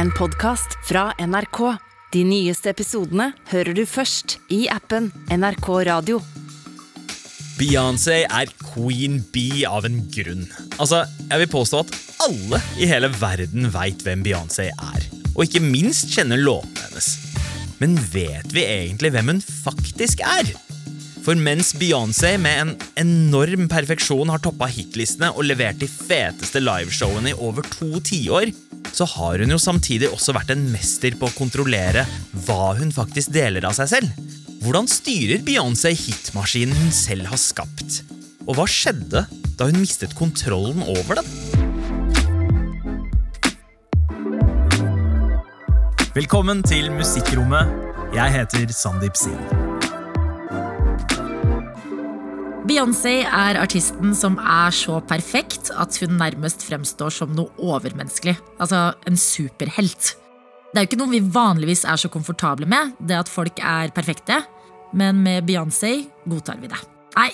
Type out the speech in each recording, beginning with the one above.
en podkast fra NRK. De nyeste episodene hører du først i appen NRK Radio. Beyoncé er queen bee av en grunn. Altså, Jeg vil påstå at alle i hele verden veit hvem Beyoncé er. Og ikke minst kjenner låtene hennes. Men vet vi egentlig hvem hun faktisk er? For mens Beyoncé med en enorm perfeksjon har toppa hitlistene og levert de feteste liveshowene i over to tiår, så har hun jo samtidig også vært en mester på å kontrollere hva hun faktisk deler av seg selv. Hvordan styrer Beyoncé hitmaskinen hun selv har skapt? Og hva skjedde da hun mistet kontrollen over den? Velkommen til Musikkrommet. Jeg heter Sandeep Singh. Beyoncé er artisten som er så perfekt at hun nærmest fremstår som noe overmenneskelig. Altså en superhelt. Det er jo ikke noe vi vanligvis er så komfortable med, det at folk er perfekte. Men med Beyoncé godtar vi det. Nei,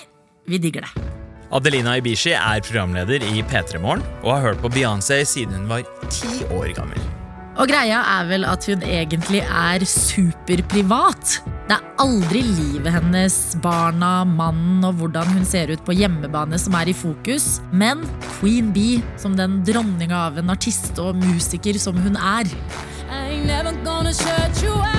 vi digger det. Adelina Ibishi er programleder i P3 Morgen og har hørt på Beyoncé siden hun var ti år gammel. Og greia er vel at hun egentlig er superprivat. Det er aldri livet hennes, barna, mannen og hvordan hun ser ut på hjemmebane som er i fokus, men Queen Bee som den dronninga av en artist og musiker som hun er. I ain't never gonna shut you out.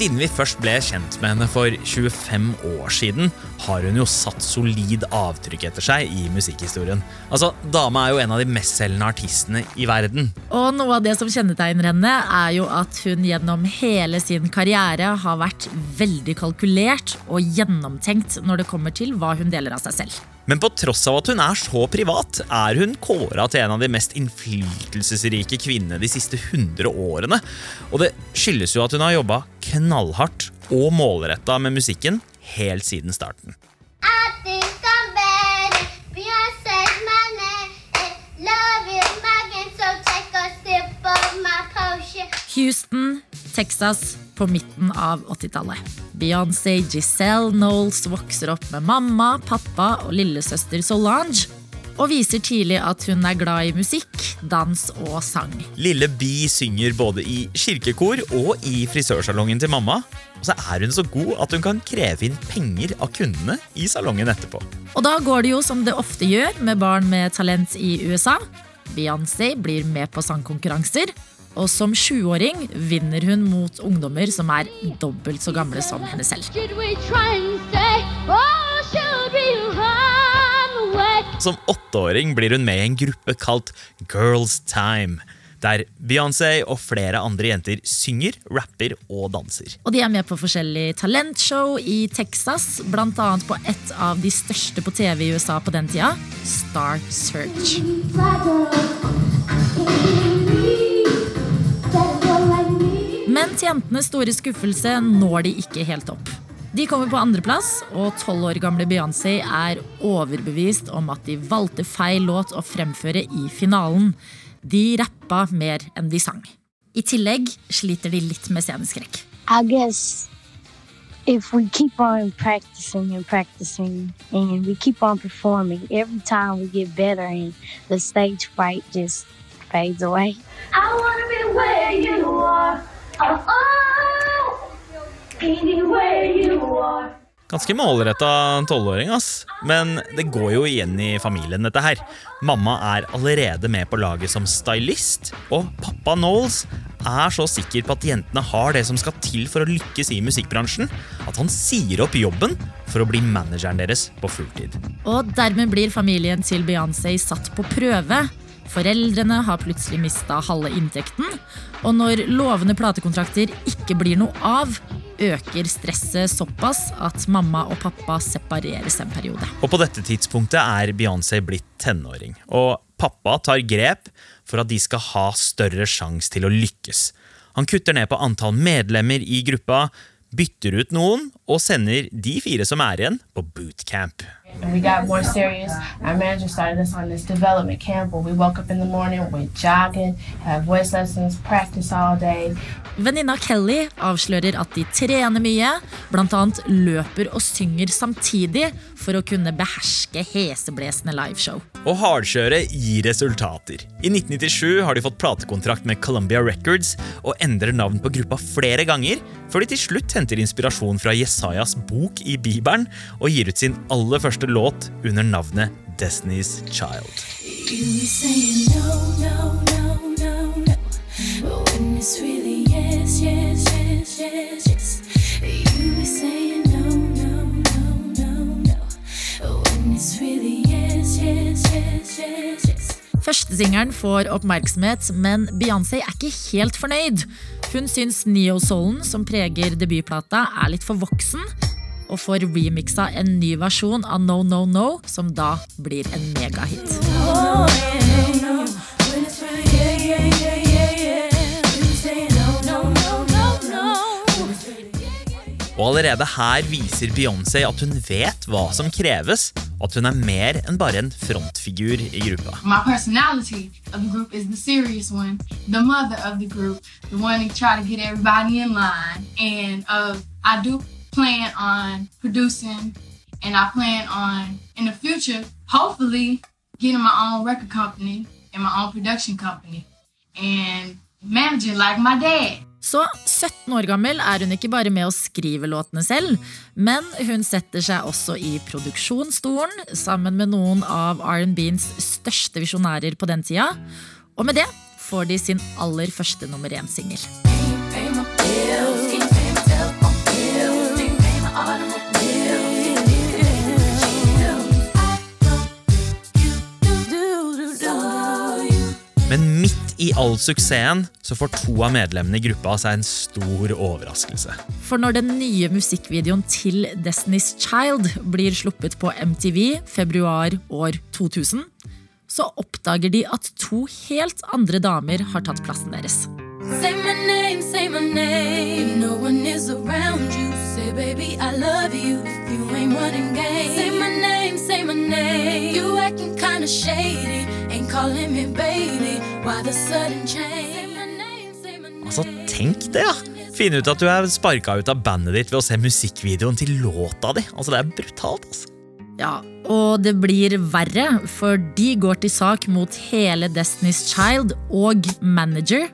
Siden vi først ble kjent med henne for 25 år siden, har hun jo satt solid avtrykk etter seg i musikkhistorien. Altså, Dama er jo en av de mestselgende artistene i verden. Og noe av det som kjennetegner henne, er jo at hun gjennom hele sin karriere har vært veldig kalkulert og gjennomtenkt når det kommer til hva hun deler av seg selv. Men på tross av at hun er så privat, er hun kåra til en av de mest innflytelsesrike kvinnene de siste 100 årene. Og det skyldes jo at hun har jobba knallhardt og målretta med musikken helt siden starten. Houston, Texas på midten av 80-tallet. Beyoncé Giselle Knowles vokser opp med mamma, pappa og lillesøster Solange. Og viser tidlig at hun er glad i musikk, dans og sang. Lille Bi synger både i kirkekor og i frisørsalongen til mamma. Og så er hun så god at hun kan kreve inn penger av kundene i salongen etterpå. Og da går det jo som det ofte gjør med barn med talent i USA. Beyoncé blir med på sangkonkurranser, og som 20-åring vinner hun mot ungdommer som er dobbelt så gamle som henne selv. Should we try and say, oh, should we away? Som åtteåring blir hun med i en gruppe kalt Girls Time. Der Beyoncé og flere andre jenter synger, rapper og danser. Og de er med på forskjellige talentshow i Texas, bl.a. på et av de største på TV i USA på den tida, Star Search. Men til jentenes store skuffelse når de ikke helt opp. De kommer på andreplass, og tolv år gamle Beyoncé er overbevist om at de valgte feil låt å fremføre i finalen. De rappa mer enn de sang. I tillegg sliter de litt med sceneskrekk. I guess if we keep on practicing and practicing and we keep on performing, every time we get better and the stage fright just fades away. I wanna be where you are. Oh, oh. Ganske målretta tolvåring, ass. Men det går jo igjen i familien, dette her. Mamma er allerede med på laget som stylist, og pappa Knowles er så sikker på at jentene har det som skal til for å lykkes i musikkbransjen, at han sier opp jobben for å bli manageren deres på fulltid. Og dermed blir familien til Beyoncé satt på prøve. Foreldrene har plutselig mista halve inntekten, og når lovende platekontrakter ikke blir noe av, øker stresset såpass at mamma og pappa separeres en periode. Og på dette tidspunktet er Beyoncé blitt tenåring, og pappa tar grep for at de skal ha større sjanse til å lykkes. Han kutter ned på antall medlemmer i gruppa, bytter ut noen og sender de fire som er igjen, på bootcamp. And we got more serious. Our manager started us on this development camp where we woke up in the morning, went jogging, had voice lessons, practice all day. Venninna Kelly avslører at de trener mye, bl.a. løper og synger samtidig for å kunne beherske heseblesende liveshow. Og hardkjøret gir resultater. I 1997 har de fått platekontrakt med Columbia Records og endrer navn på gruppa flere ganger, før de til slutt henter inspirasjon fra Jesajas bok i Bibelen og gir ut sin aller første låt under navnet Destiny's Child. You say no, no, no, it's really yes, yes, yes, yes, yes. You be saying no, no, no, no, no. When it's really yes, yes, yes, yes, yes. Førstesingeren får oppmerksomhet, men Beyoncé er ikke helt fornøyd. Hun syns neo-soulen som preger debutplata, er litt for voksen, og får remixa en ny versjon av No No No, som da blir en megahit. Oh, yeah, no. When My personality of the group is the serious one, the mother of the group, the one to try to get everybody in line. And uh, I do plan on producing, and I plan on in the future, hopefully, getting my own record company and my own production company, and managing like my dad. Så 17 år gammel er hun ikke bare med å skrive låtene selv, men hun setter seg også i produksjonsstolen sammen med noen av R&Bs største visjonærer på den tida. Og med det får de sin aller første nummer én-singel. I all suksessen så får to av medlemmene i gruppa seg en stor overraskelse. For når den nye musikkvideoen til Destiny's Child blir sluppet på MTV februar år 2000, så oppdager de at to helt andre damer har tatt plassen deres. Say my name, say my name. If no one is around you, say baby I love you. If you ain't running game, say my name, say my name. You acting kinda shady, ain't calling me baby. Why the sudden change? Say my name, say my name. Altså, tenk det, ja! Finne ut at du er sparka ut av bandet ditt ved å se musikkvideoen til låta di. Altså, Det er brutalt. altså. Ja, og det blir verre, for de går til sak mot hele Destiny's Child og manager,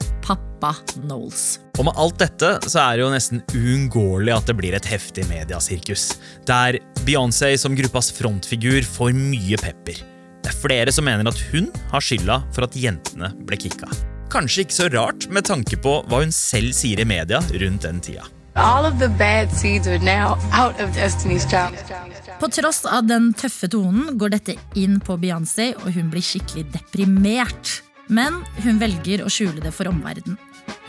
pappa Knowles. Og med alt dette så er det jo nesten uunngåelig at det blir et heftig mediasirkus. Der Beyoncé som gruppas frontfigur får mye pepper. Det er flere som mener at hun har skylda for at jentene ble kicka. Kanskje ikke så rart med tanke på hva hun selv sier i media rundt den tida. All of the bad seeds are now out of Destiny's Child. På tross av den tøffe tonen går dette inn på Beyoncé, og hun blir skikkelig deprimert. Men hun velger å skjule det for omverdenen.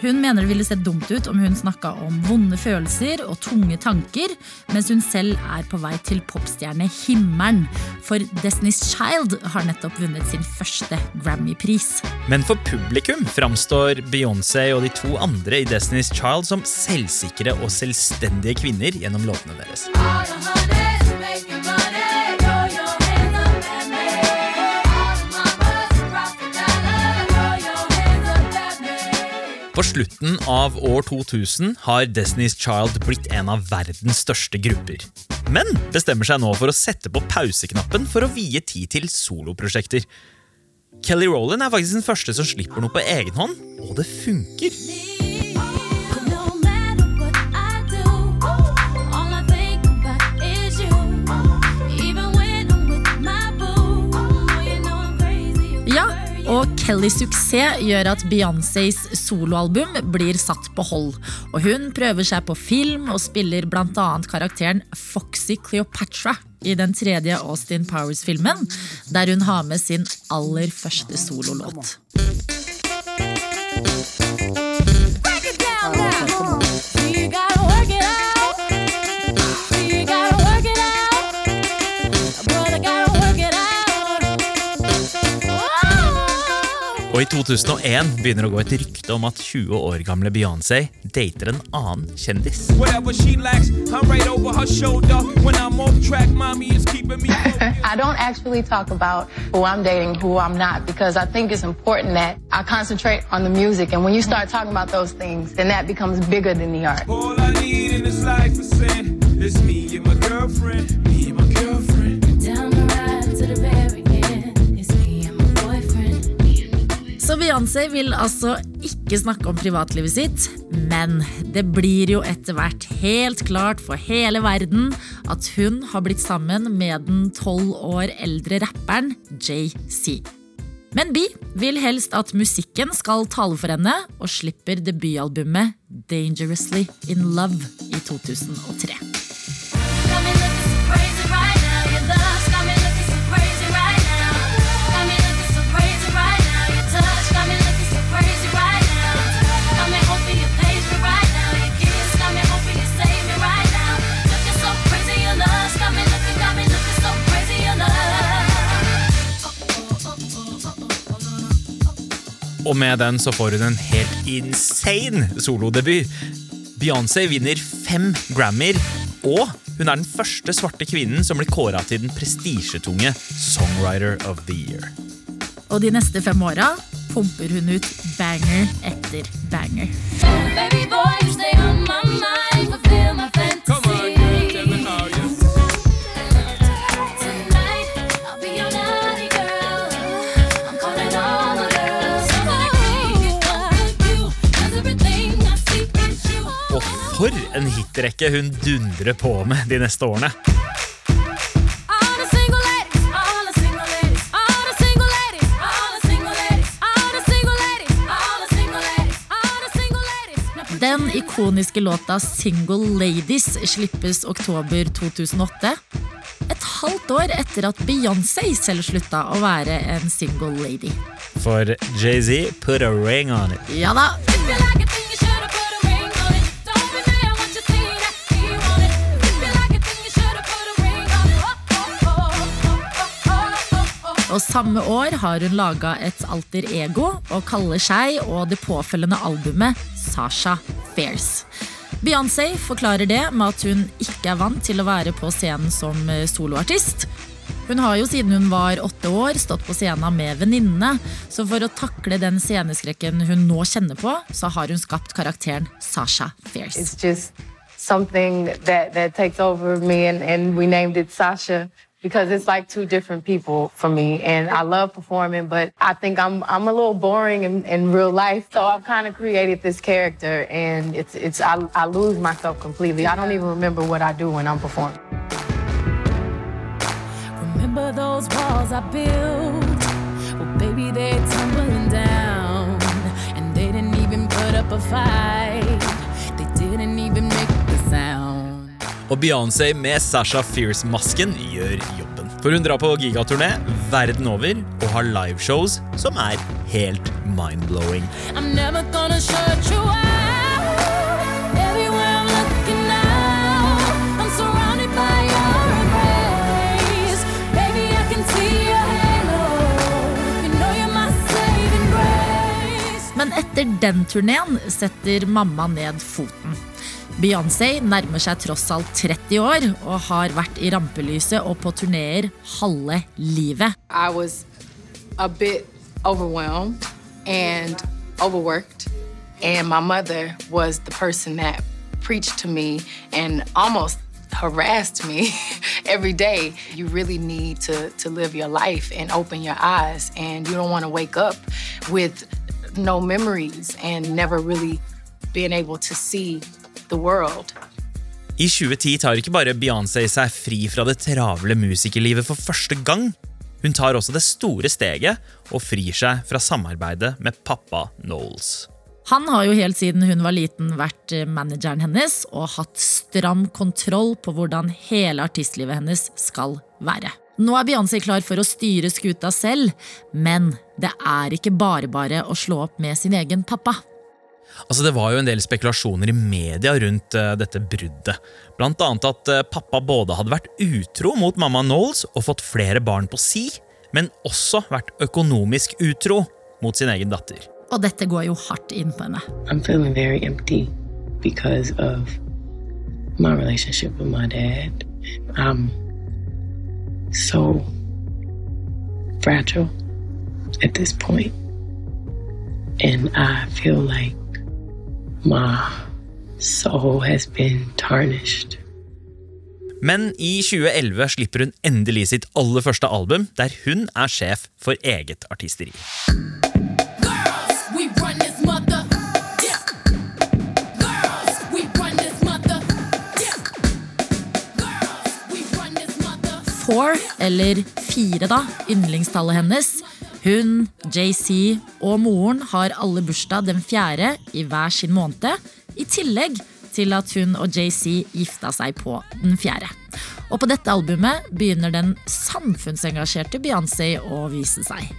Hun mener det ville sett dumt ut om hun snakka om vonde følelser og tunge tanker, mens hun selv er på vei til popstjernehimmelen. For Destiny's Child har nettopp vunnet sin første Grammy-pris. Men for publikum framstår Beyoncé og de to andre i Destiny's Child som selvsikre og selvstendige kvinner gjennom låtene deres. På slutten av år 2000 har Destiny's Child blitt en av verdens største grupper. Men bestemmer seg nå for å sette på pauseknappen for å vie tid til soloprosjekter. Kelly Rowland er faktisk den første som slipper noe på egen hånd, og det funker. Kellys suksess gjør at Beyoncés soloalbum blir satt på hold. Og hun prøver seg på film og spiller bl.a. karakteren Foxy Cleopatra i den tredje Austin Powers-filmen, der hun har med sin aller første sololåt. Og i 2001 begynner det å gå et rykte om at 20 år gamle Beyoncé dater en annen kjendis. Whatever she lacks, I'm right over her shoulder. When I'm off track, mommy is keeping me. I don't actually talk about who I'm dating, who I'm not, because I think it's important that I concentrate on the music. And when you start talking about those things, then that becomes bigger than the art. All I need in this life is sin. It's me and my girlfriend. Me Beyoncé vil altså ikke snakke om privatlivet sitt, men det blir jo etter hvert helt klart for hele verden at hun har blitt sammen med den tolv år eldre rapperen JC. Men Bee vil helst at musikken skal tale for henne, og slipper debutalbumet Dangerously In Love i 2003. Og med den så får hun en helt insane solodebut. Beyoncé vinner fem Grammyer, og hun er den første svarte kvinnen som blir kåra til den prestisjetunge Songwriter of the Year. Og de neste fem åra pumper hun ut banger etter banger. Baby boy, en hitrekke hun dundrer på med de neste årene. Den ikoniske låta Single Ladies slippes oktober 2008. Et halvt år etter at Beyoncé selv slutta å være en single lady. For Jay-Z put a ring on it. Ja da, og samme år har hun laga et alter ego og kaller seg og det påfølgende albumet Sasha Fierce. Beyoncé forklarer det med at hun ikke er vant til å være på scenen som eh, soloartist. Hun har jo siden hun var åtte år stått på scenen med venninnene, så for å takle den sceneskrekken hun nå kjenner på, så har hun skapt karakteren Sasha Fierce. It's just something that, that takes over me, and, and we named it Sasha because it's like two different people for me. And I love performing, but I think I'm I'm a little boring in, in real life, so I've kind of created this character, and it's it's I, I lose myself completely. I don't even remember what I do when I'm performing. Remember those walls I built? Well, baby, they're tumbling down. And they didn't even put up a fight. Og Beyoncé med Sasha Fierce-masken gjør jobben. For hun drar på gigaturné verden over og har liveshows som er helt mind-blowing. I'm never gonna shut you out. Everywhere I'm looking now, I'm surrounded by your embrace. Baby, I can see your halo. You know you're my saving grace. Men etter den turneen setter mamma ned foten. Beyoncé nærmer seg tross alt 30 år og har vært i rampelyset og på turneer halve livet. I was a bit overwhelmed and overworked. And my mother was the person that preached to me and almost harassed me every day. You really need to, to live your life and open your eyes. And you don't want to wake up with no memories and never really being able to see the world. I 2010 tar ikke bare Beyoncé seg fri fra det travle musikerlivet for første gang. Hun tar også det store steget og frir seg fra samarbeidet med pappa Knowles. Han har jo helt siden hun var liten vært eh, manageren hennes og hatt stram kontroll på hvordan hele artistlivet hennes skal være. Nå er Beyoncé klar for å styre skuta selv, men det er ikke bare bare å slå opp med sin egen pappa. Altså, det var jo en del spekulasjoner i media rundt uh, dette bruddet. Blant annet at uh, pappa både hadde vært utro mot mamma Knowles og fått flere barn på si, men også vært økonomisk utro. mot sin egen datter. Og dette går jo hardt inn på henne. I'm feeling very empty because of my relationship with my dad. I'm so fragile at this point. And I feel like my soul has been tarnished. Men i 2011 slipper hun endelig sitt aller første album, der hun er sjef for eget artisteri. Girls, we run this mother. Yeah. Girls, we run this mother. Yeah. Girls, we run this mother. Four, eller fire da, yndlingstallet hennes. Hun, JC og moren har alle bursdag den fjerde i hver sin måned. I tillegg til at hun og JC gifta seg på den fjerde. Og på dette albumet begynner den samfunnsengasjerte Beyoncé å vise seg.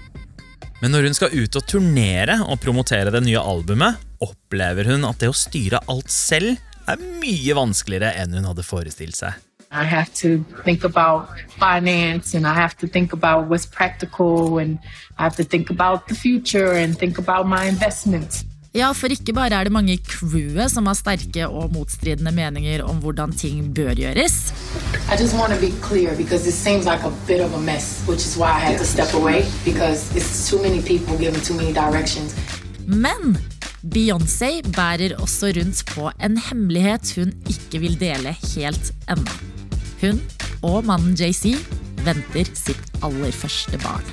Men når hun skal ut og turnere og promotere det nye albumet, opplever hun at det å styre alt selv er mye vanskeligere enn hun hadde forestilt seg. I have to think about finance and I have to think about what's practical and I have to think about the future and think about my investments. Ja, for ikke bare er det mange i crewet som har sterke og motstridende meninger om hvordan ting bør gjøres. I just want to be clear because it seems like a bit of a mess, which is why I had to step away because it's too many people giving too many directions. Men Beyoncé bærer også rundt på en hemmelighet hun ikke vil dele helt ennå. Hun og mannen JC venter sitt aller første barn.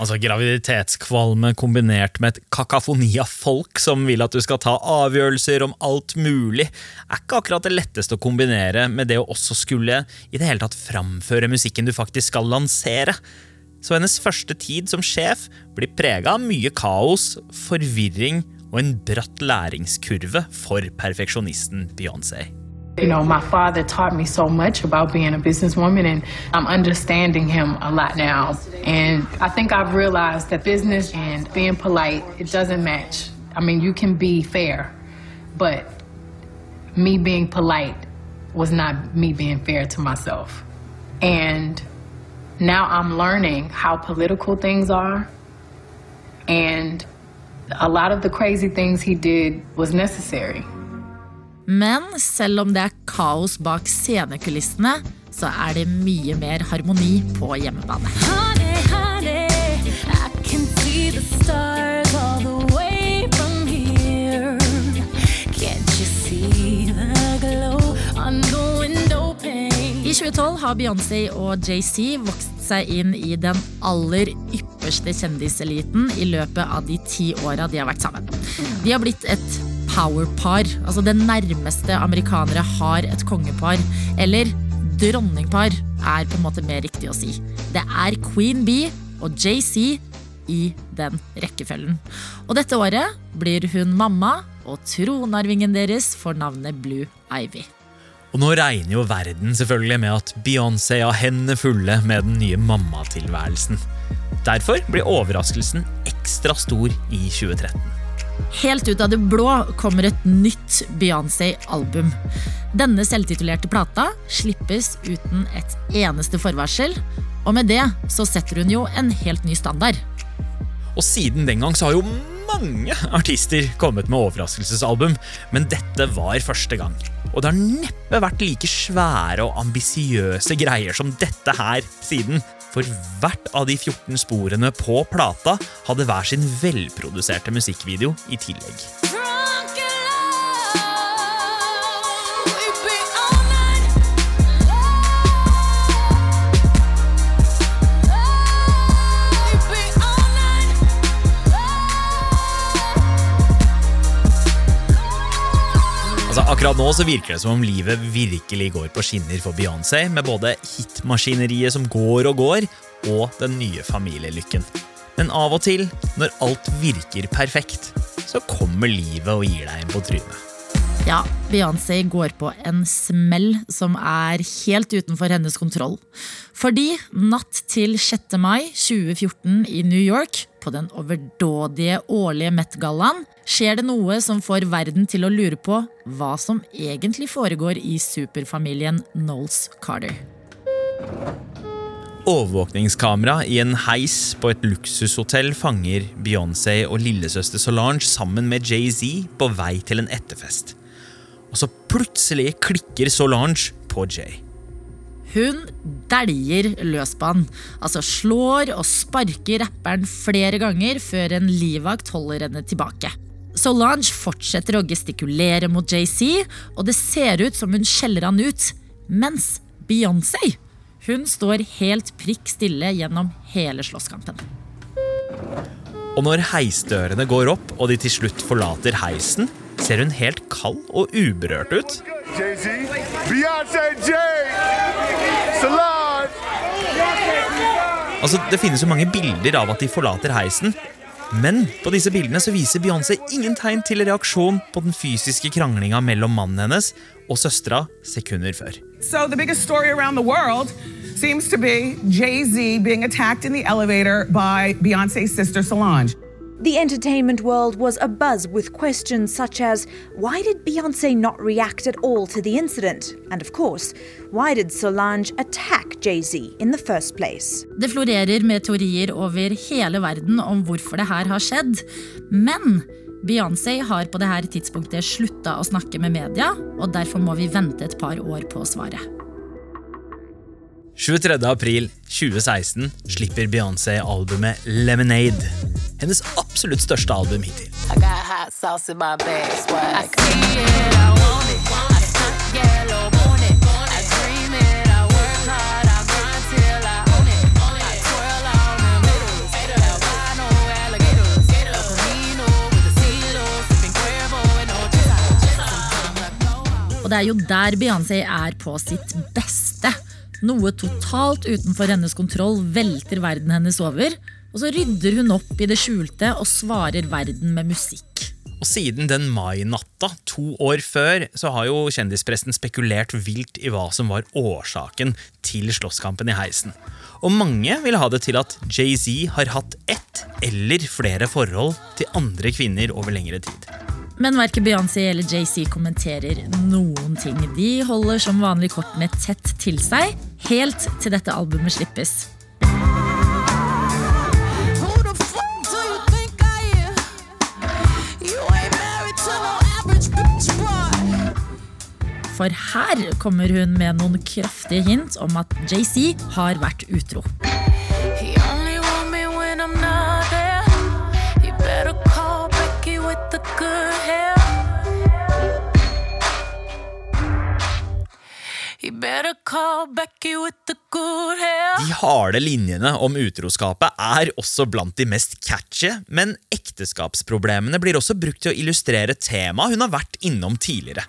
Altså Graviditetskvalme kombinert med et kakafoni av folk som vil at du skal ta avgjørelser om alt mulig, er ikke akkurat det letteste å kombinere med det å også skulle i det hele tatt framføre musikken du faktisk skal lansere. Så hennes første tid som sjef blir prega av mye kaos, forvirring og en bratt læringskurve for perfeksjonisten Beyoncé. You know, my father taught me so much about being a businesswoman, and I'm understanding him a lot now. And I think I've realized that business and being polite, it doesn't match. I mean, you can be fair, but me being polite was not me being fair to myself. And now I'm learning how political things are. And a lot of the crazy things he did was necessary. Men selv om det er kaos bak scenekulissene, så er det mye mer harmoni på hjemmebane. Honey, honey, I can see the stars all the way from here. Can't you see the glow on the window pane? I 2012 har Beyoncé og JC vokst seg inn i den aller ypperste kjendiseliten i løpet av de ti åra de har vært sammen. De har blitt et powerpar, altså det nærmeste amerikanere har et kongepar. Eller dronningpar er på en måte mer riktig å si. Det er Queen Bee og JC i den rekkefølgen. Og dette året blir hun mamma, og tronarvingen deres får navnet Blue Ivy. Og nå regner jo verden selvfølgelig med at Beyoncé har hendene fulle med den nye mammatilværelsen. Derfor blir overraskelsen ekstra stor i 2013. Helt ut av det blå kommer et nytt Beyoncé-album. Denne selvtitulerte plata slippes uten et eneste forvarsel, og med det så setter hun jo en helt ny standard. Og siden den gang så har jo mange artister kommet med overraskelsesalbum, men dette var første gang. Og det har neppe vært like svære og ambisiøse greier som dette her siden. For hvert av de 14 sporene på plata hadde hver sin velproduserte musikkvideo i tillegg. Altså Akkurat nå så virker det som om livet virkelig går på skinner for Beyoncé, med både hitmaskineriet som går og går, og den nye familielykken. Men av og til, når alt virker perfekt, så kommer livet og gir deg en på trynet. Ja, Beyoncé går på en smell som er helt utenfor hennes kontroll. Fordi natt til 6. mai 2014 i New York, på den overdådige årlige Met-gallaen, skjer det noe som får verden til å lure på hva som egentlig foregår i superfamilien Knowles Carter. overvåkningskamera i en heis på et luksushotell fanger Beyoncé og lillesøster Solange sammen med Jay-Z på vei til en etterfest. Og så plutselig klikker Solange på Jay. Hun dæljer løs på han. Altså slår og sparker rapperen flere ganger før en livvakt holder henne tilbake. Solange fortsetter å gestikulere mot JC, og det ser ut som hun skjeller han ut. Mens Beyoncé hun står helt prikk stille gjennom hele slåsskampen. Og når heisdørene går opp og de til slutt forlater heisen, ser hun helt kald og uberørt ut. Jay-Z, Beyoncé Jay, Solange. Altså, Det finnes jo mange bilder av at de forlater heisen. Men på disse bildene så viser Beyoncé ingen tegn til reaksjon på den fysiske kranglinga mellom mannen hennes og søstera sekunder før. So the biggest story around the world seems to be Jay-Z being attacked in the elevator by Beyonce's sister Solange. The entertainment world was abuzz with questions such as why did Beyonce not react at all to the incident? And of course, why did Solange attack Jay Z in the first place? Det florerer med teorier over hele verden om hvorfor det her har skjedd. Men Beyoncé har på dette tidspunktet slutta å snakke med media, og derfor må vi vente et par år på svaret. 23. april 2016 slipper Beyoncé albumet Lemonade. Hennes absolutt største album hittil. Og det er jo der Beyoncé er på sitt beste. Noe totalt utenfor hennes kontroll velter verden hennes over. Og så rydder hun opp i det skjulte og svarer verden med musikk. Og siden den mainatta to år før, så har jo kjendispressen spekulert vilt i hva som var årsaken til slåsskampen i heisen. Og mange vil ha det til at Jay-Z har hatt ett eller flere forhold til andre kvinner over lengre tid. Men verken Beyoncé eller JC kommenterer noen ting. De holder som vanlig kortene tett til seg, helt til dette albumet slippes. For her kommer hun med noen kraftige hint om at JC har vært utro. De harde linjene om utroskapet er også blant de mest catchy, men ekteskapsproblemene blir også brukt til å illustrere temaet hun har vært innom tidligere.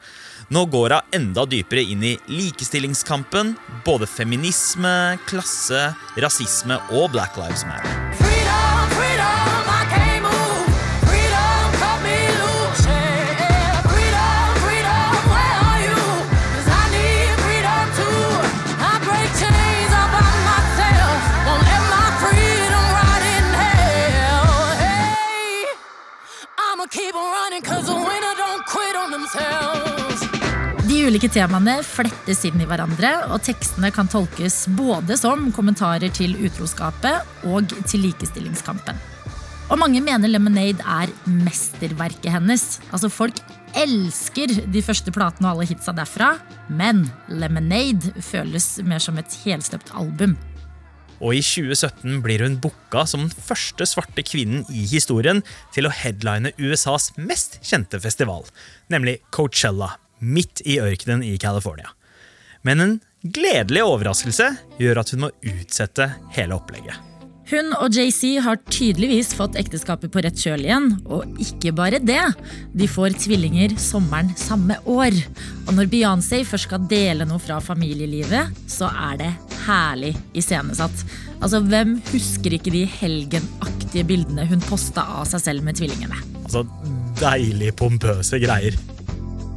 Nå går hun enda dypere inn i likestillingskampen, både feminisme, klasse, rasisme og Black Lives Matter. Ulike temaene flettes inn i hverandre, og tekstene kan tolkes både som kommentarer til utroskapet og til likestillingskampen. Og mange mener Lemonade er mesterverket hennes. Altså Folk elsker de første platene og alle hitsa derfra, men Lemonade føles mer som et helstøpt album. Og i 2017 blir hun booka som den første svarte kvinnen i historien til å headline USAs mest kjente festival, nemlig Coachella, midt i ørkenen i California. Men en gledelig overraskelse gjør at hun må utsette hele opplegget. Hun og JC har tydeligvis fått ekteskapet på rett kjøl igjen, og ikke bare det. De får tvillinger sommeren samme år. Og når Beyoncé først skal dele noe fra familielivet, så er det herlig iscenesatt. Altså, hvem husker ikke de helgenaktige bildene hun posta av seg selv med tvillingene? Altså, deilig pompøse greier.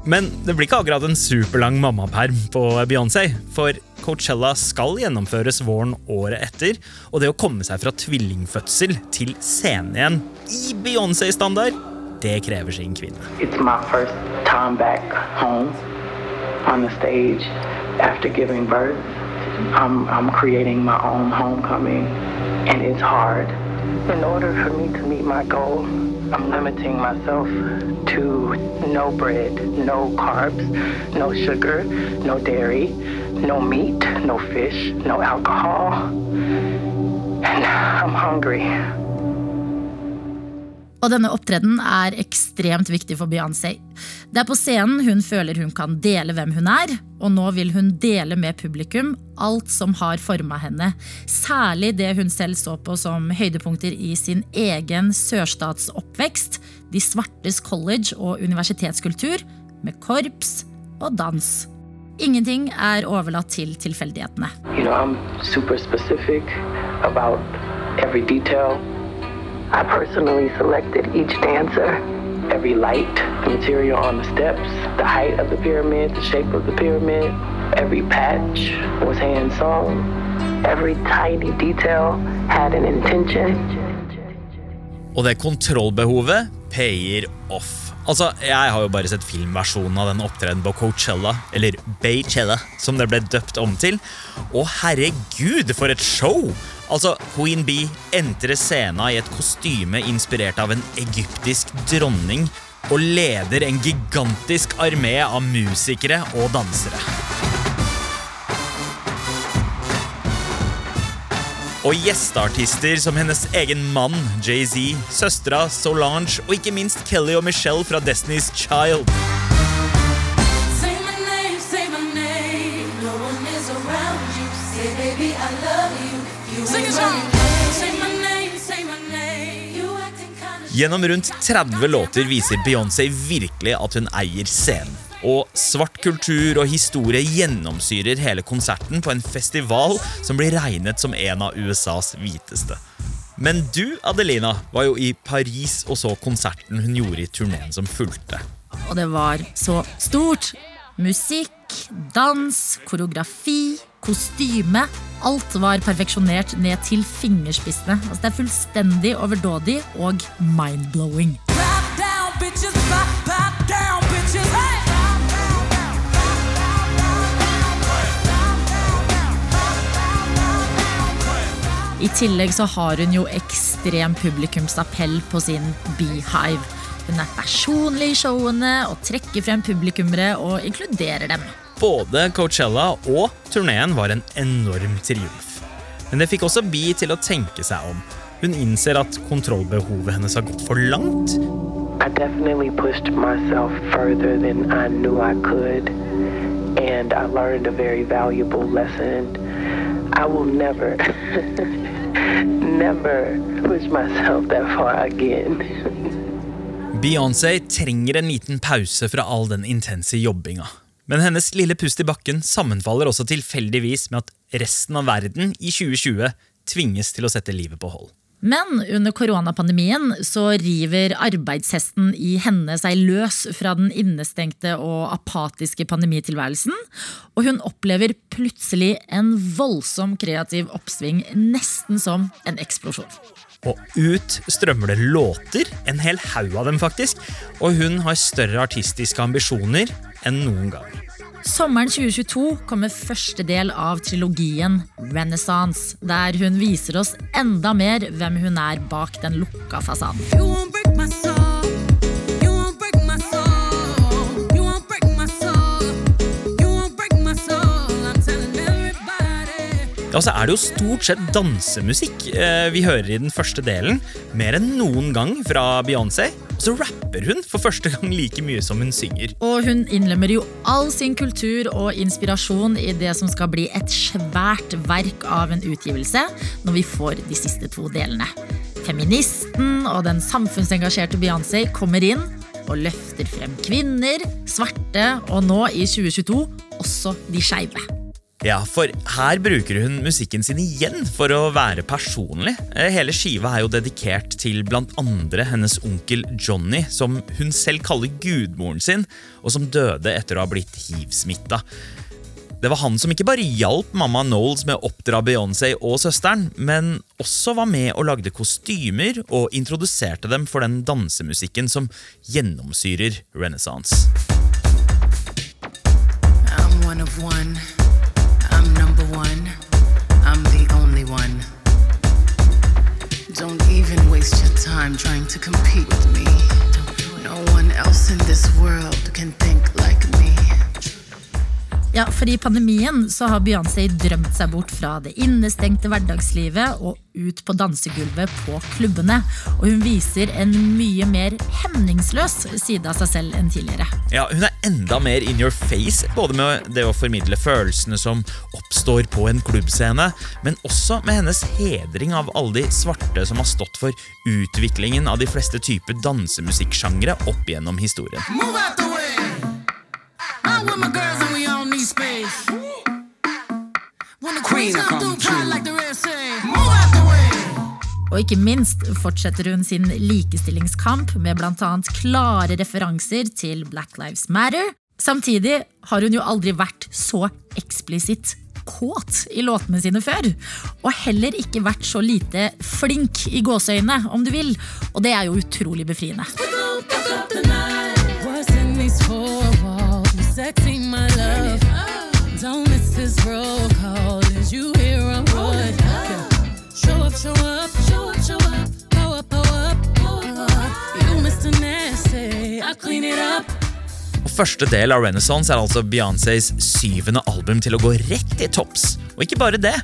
Men det blir ikke akkurat en superlang mammaperm på Beyoncé, for Coachella skal gjennomføres våren året etter, og det å komme seg fra tvillingfødsel til scenen igjen i Beyoncé-standard, det krever sin kvinne. It's my first time back home on the stage after giving birth. I'm, I'm creating my own homecoming, and it's hard. In order for me to meet my goal, I'm limiting myself to no bread, no carbs, no sugar, no dairy, no meat, no fish, no alcohol. And I'm hungry. Og denne opptredenen er ekstremt viktig for Beyoncé. Det er på scenen hun føler hun kan dele hvem hun er, og nå vil hun dele med publikum alt som har forma henne. Særlig det hun selv så på som høydepunkter i sin egen sørstatsoppvekst, de svartes college- og universitetskultur, med korps og dans. Ingenting er overlatt til tilfeldighetene. You know, I personally selected each dancer, every light, the material on the steps, the height of the pyramid, the shape of the pyramid. Every patch was hand sewn. Every tiny detail had an intention. Og det kontrollbehovet payer off. Altså, Jeg har jo bare sett filmversjonen av den opptredenen på Coachella, eller Baychella, som det ble døpt om til. Og herregud, for et show! Altså, Queen Bee entrer scenen i et kostyme inspirert av en egyptisk dronning og leder en gigantisk armé av musikere og dansere. Og gjesteartister som hennes egen mann Jay-Z, søstera Solange og ikke minst Kelly og Michelle fra Destiny's Child. Gjennom rundt 30 låter viser Beyoncé virkelig at hun eier scenen. Og svart kultur og historie gjennomsyrer hele konserten på en festival som blir regnet som en av USAs hviteste. Men du, Adelina, var jo i Paris og så konserten hun gjorde i turneen som fulgte. Og det var så stort. Musikk, dans, koreografi, kostyme. Alt var perfeksjonert ned til fingerspissene. Altså, det er fullstendig overdådig og mind-blowing. I tillegg så har hun jo ekstrem publikumsappell på sin Beehive. Hun er personlig i showene og trekker frem publikummere og inkluderer dem. Både Coachella og turneen var en enorm triumf. Men det fikk også Bee til å tenke seg om. Hun innser at kontrollbehovet hennes har gått for langt. I definitely pushed myself further than I knew I could, and I learned a very valuable lesson. I will never, never push myself that far again. Beyoncé trenger en liten pause fra all den intense jobbinga. Men hennes lille pust i bakken sammenfaller også tilfeldigvis med at resten av verden i 2020 tvinges til å sette livet på hold. Men under koronapandemien så river arbeidshesten i henne seg løs fra den innestengte og apatiske pandemitilværelsen, og hun opplever plutselig en voldsom kreativ oppsving, nesten som en eksplosjon. Og ut strømmer det låter, en hel haug av dem faktisk, og hun har større artistiske ambisjoner enn noen gang. Sommeren 2022 kommer første del av trilogien Renaissance, der hun viser oss enda mer hvem hun er bak den lukka fasaden. Ja, så er det jo stort sett dansemusikk eh, vi hører i den første delen, mer enn noen gang fra Beyoncé. Og så rapper hun for første gang like mye som hun synger. Og hun innlemmer jo all sin kultur og inspirasjon i det som skal bli et svært verk av en utgivelse når vi får de siste to delene. Feministen og den samfunnsengasjerte Beyoncé kommer inn og løfter frem kvinner, svarte og nå i 2022 også de skeive. Ja, for her bruker hun musikken sin igjen for å være personlig. Eh, Hele skiva er jo dedikert til blant andre hennes onkel Johnny, som hun selv kaller gudmoren sin, og som døde etter å ha blitt hiv-smitta. Det var han som ikke bare hjalp mamma Knowles med å oppdra Beyoncé og søsteren, men også var med og lagde kostymer og introduserte dem for den dansemusikken som gjennomsyrer renaissance. I'm one of one. one, I'm the only one. Don't even waste your time trying to compete with me. No one else in this world can think like Ja, for I pandemien så har Beyoncé drømt seg bort fra det innestengte hverdagslivet og ut på dansegulvet på klubbene. Og hun viser en mye mer hemningsløs side av seg selv enn tidligere. Ja, Hun er enda mer in your face, både med det å formidle følelsene som oppstår på en klubbscene, men også med hennes hedring av alle de svarte som har stått for utviklingen av de fleste typer dansemusikksjangre opp gjennom historien. Move out the way. I'm with my girls and we all need space. When the queens come through, party like the rest say. Move out the way. Og ikke minst fortsetter hun sin likestillingskamp med bl.a. klare referanser til Black Lives Matter. Samtidig har hun jo aldri vært så eksplisitt kåt i låtene sine før. Og heller ikke vært så lite flink i gåseøynene, om du vil. Og det er jo utrolig befriende. Sexy, Første del av Renaissance er altså Beyoncés syvende album til å gå rett i topps. Og ikke bare det.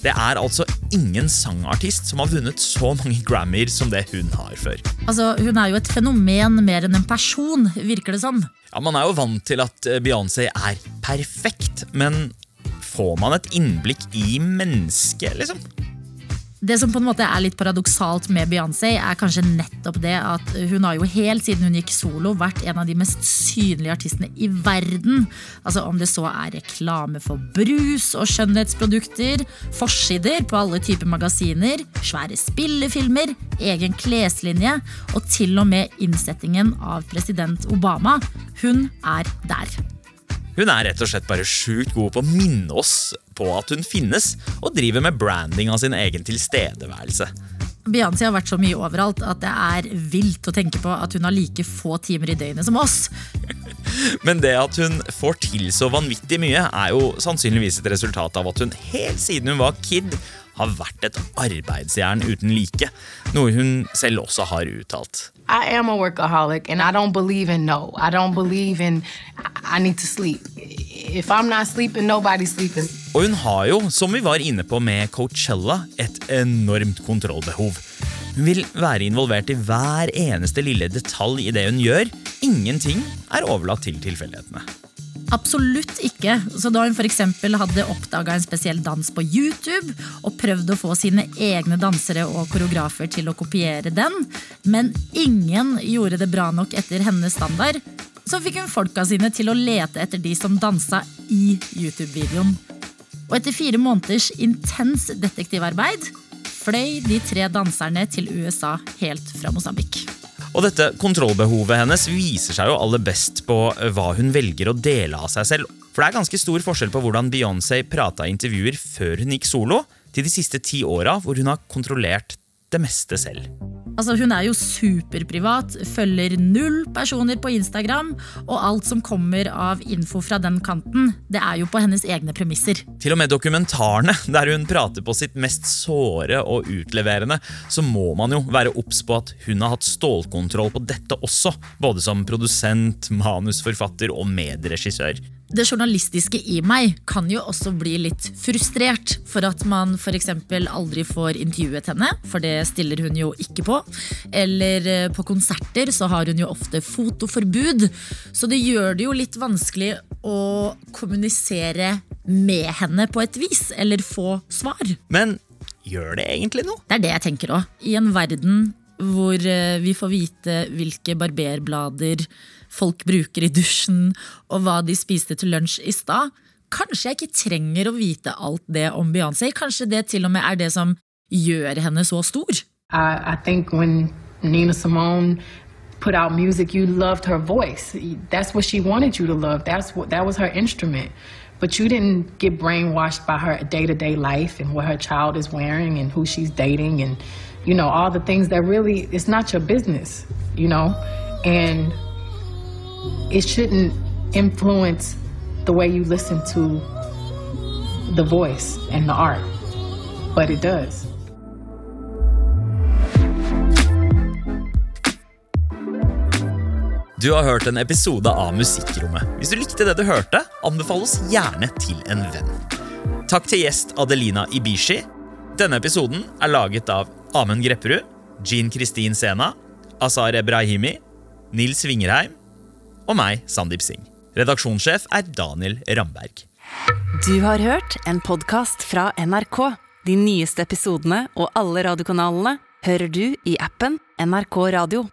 Det er altså ingen sangartist som har vunnet så mange Grammyer som det hun har før. Altså, Hun er jo et fenomen mer enn en person, virker det som. Ja, Man er jo vant til at eh, Beyoncé er perfekt, men får man et innblikk i mennesket, liksom? Det som på en måte er litt paradoksalt med Beyoncé, er kanskje nettopp det at hun har jo helt siden hun gikk solo vært en av de mest synlige artistene i verden. Altså Om det så er reklame for brus og skjønnhetsprodukter, forsider på alle typer magasiner, svære spillefilmer, egen kleslinje og til og med innsettingen av president Obama. Hun er der. Hun er rett og slett bare sjukt god på å minne oss på at hun finnes, og driver med branding av sin egen tilstedeværelse. Beyoncé har vært så mye overalt at det er vilt å tenke på at hun har like få timer i døgnet som oss. Men det at hun får til så vanvittig mye, er jo sannsynligvis et resultat av at hun helt siden hun var kid har vært et arbeidsjern uten like. Noe hun selv også har uttalt. I am a workaholic and I don't believe in no. I don't believe in I need to sleep. If I'm not sleeping, nobody's sleeping. Og hun har jo, som vi var inne på med Coachella, et enormt kontrollbehov. Hun vil være involvert i hver eneste lille detalj i det hun gjør. Ingenting er overlatt til tilfeldighetene. Absolutt ikke. Så da hun f.eks. hadde oppdaga en spesiell dans på YouTube og prøvd å få sine egne dansere og koreografer til å kopiere den, men ingen gjorde det bra nok etter hennes standard, så fikk hun folka sine til å lete etter de som dansa i YouTube-videoen. Og etter fire måneders intens detektivarbeid fløy de tre danserne til USA helt fra Mosambik. Og dette kontrollbehovet hennes viser seg jo aller best på eh, hva hun velger å dele av seg selv. For det er ganske stor forskjell på hvordan Beyoncé prata i intervjuer før hun gikk solo, til de siste ti åra hvor hun har kontrollert det meste selv. Altså, hun er jo superprivat, følger null personer på Instagram, og alt som kommer av info fra den kanten, det er jo på hennes egne premisser. Til og med dokumentarene, der hun prater på sitt mest såre og utleverende, så må man jo være obs på at hun har hatt stålkontroll på dette også, både som produsent, manusforfatter og medregissør. Det journalistiske i meg kan jo også bli litt frustrert for at man f.eks. aldri får intervjuet henne, for det stiller hun jo ikke på. Eller eh, på konserter så har hun jo ofte fotoforbud, så det gjør det jo litt vanskelig å kommunisere med henne på et vis, eller få svar. Men gjør det egentlig noe? Det er det jeg tenker òg. I en verden hvor eh, vi får vite hvilke barberblader folk bruker i dusjen, og hva de spiste til lunsj i stad. Kanskje jeg ikke trenger å vite alt det om Beyoncé. Kanskje det til og med er det som gjør henne så stor. I, I think when Nina Simone put out music, you loved her voice. That's what she wanted you to love. That's what that was her instrument. But you didn't get brainwashed by her day-to-day life and what her child is wearing and who she's dating and you know all the things that really it's not your business, you know. And it shouldn't influence the way you listen to the voice and the art, but it does. Du har hørt en episode av Musikkrommet. Hvis du likte det du hørte, anbefal oss gjerne til en venn. Takk til gjest Adelina Ibishi. Denne episoden er laget av Amund Grepperud, Jean Kristin Sena, Azar Ebrahimi, Nils Vingerheim og meg, Sandeep Singh. Redaksjonssjef er Daniel Ramberg. Du har hørt en podkast fra NRK. De nyeste episodene og alle radiokanalene hører du i appen NRK Radio.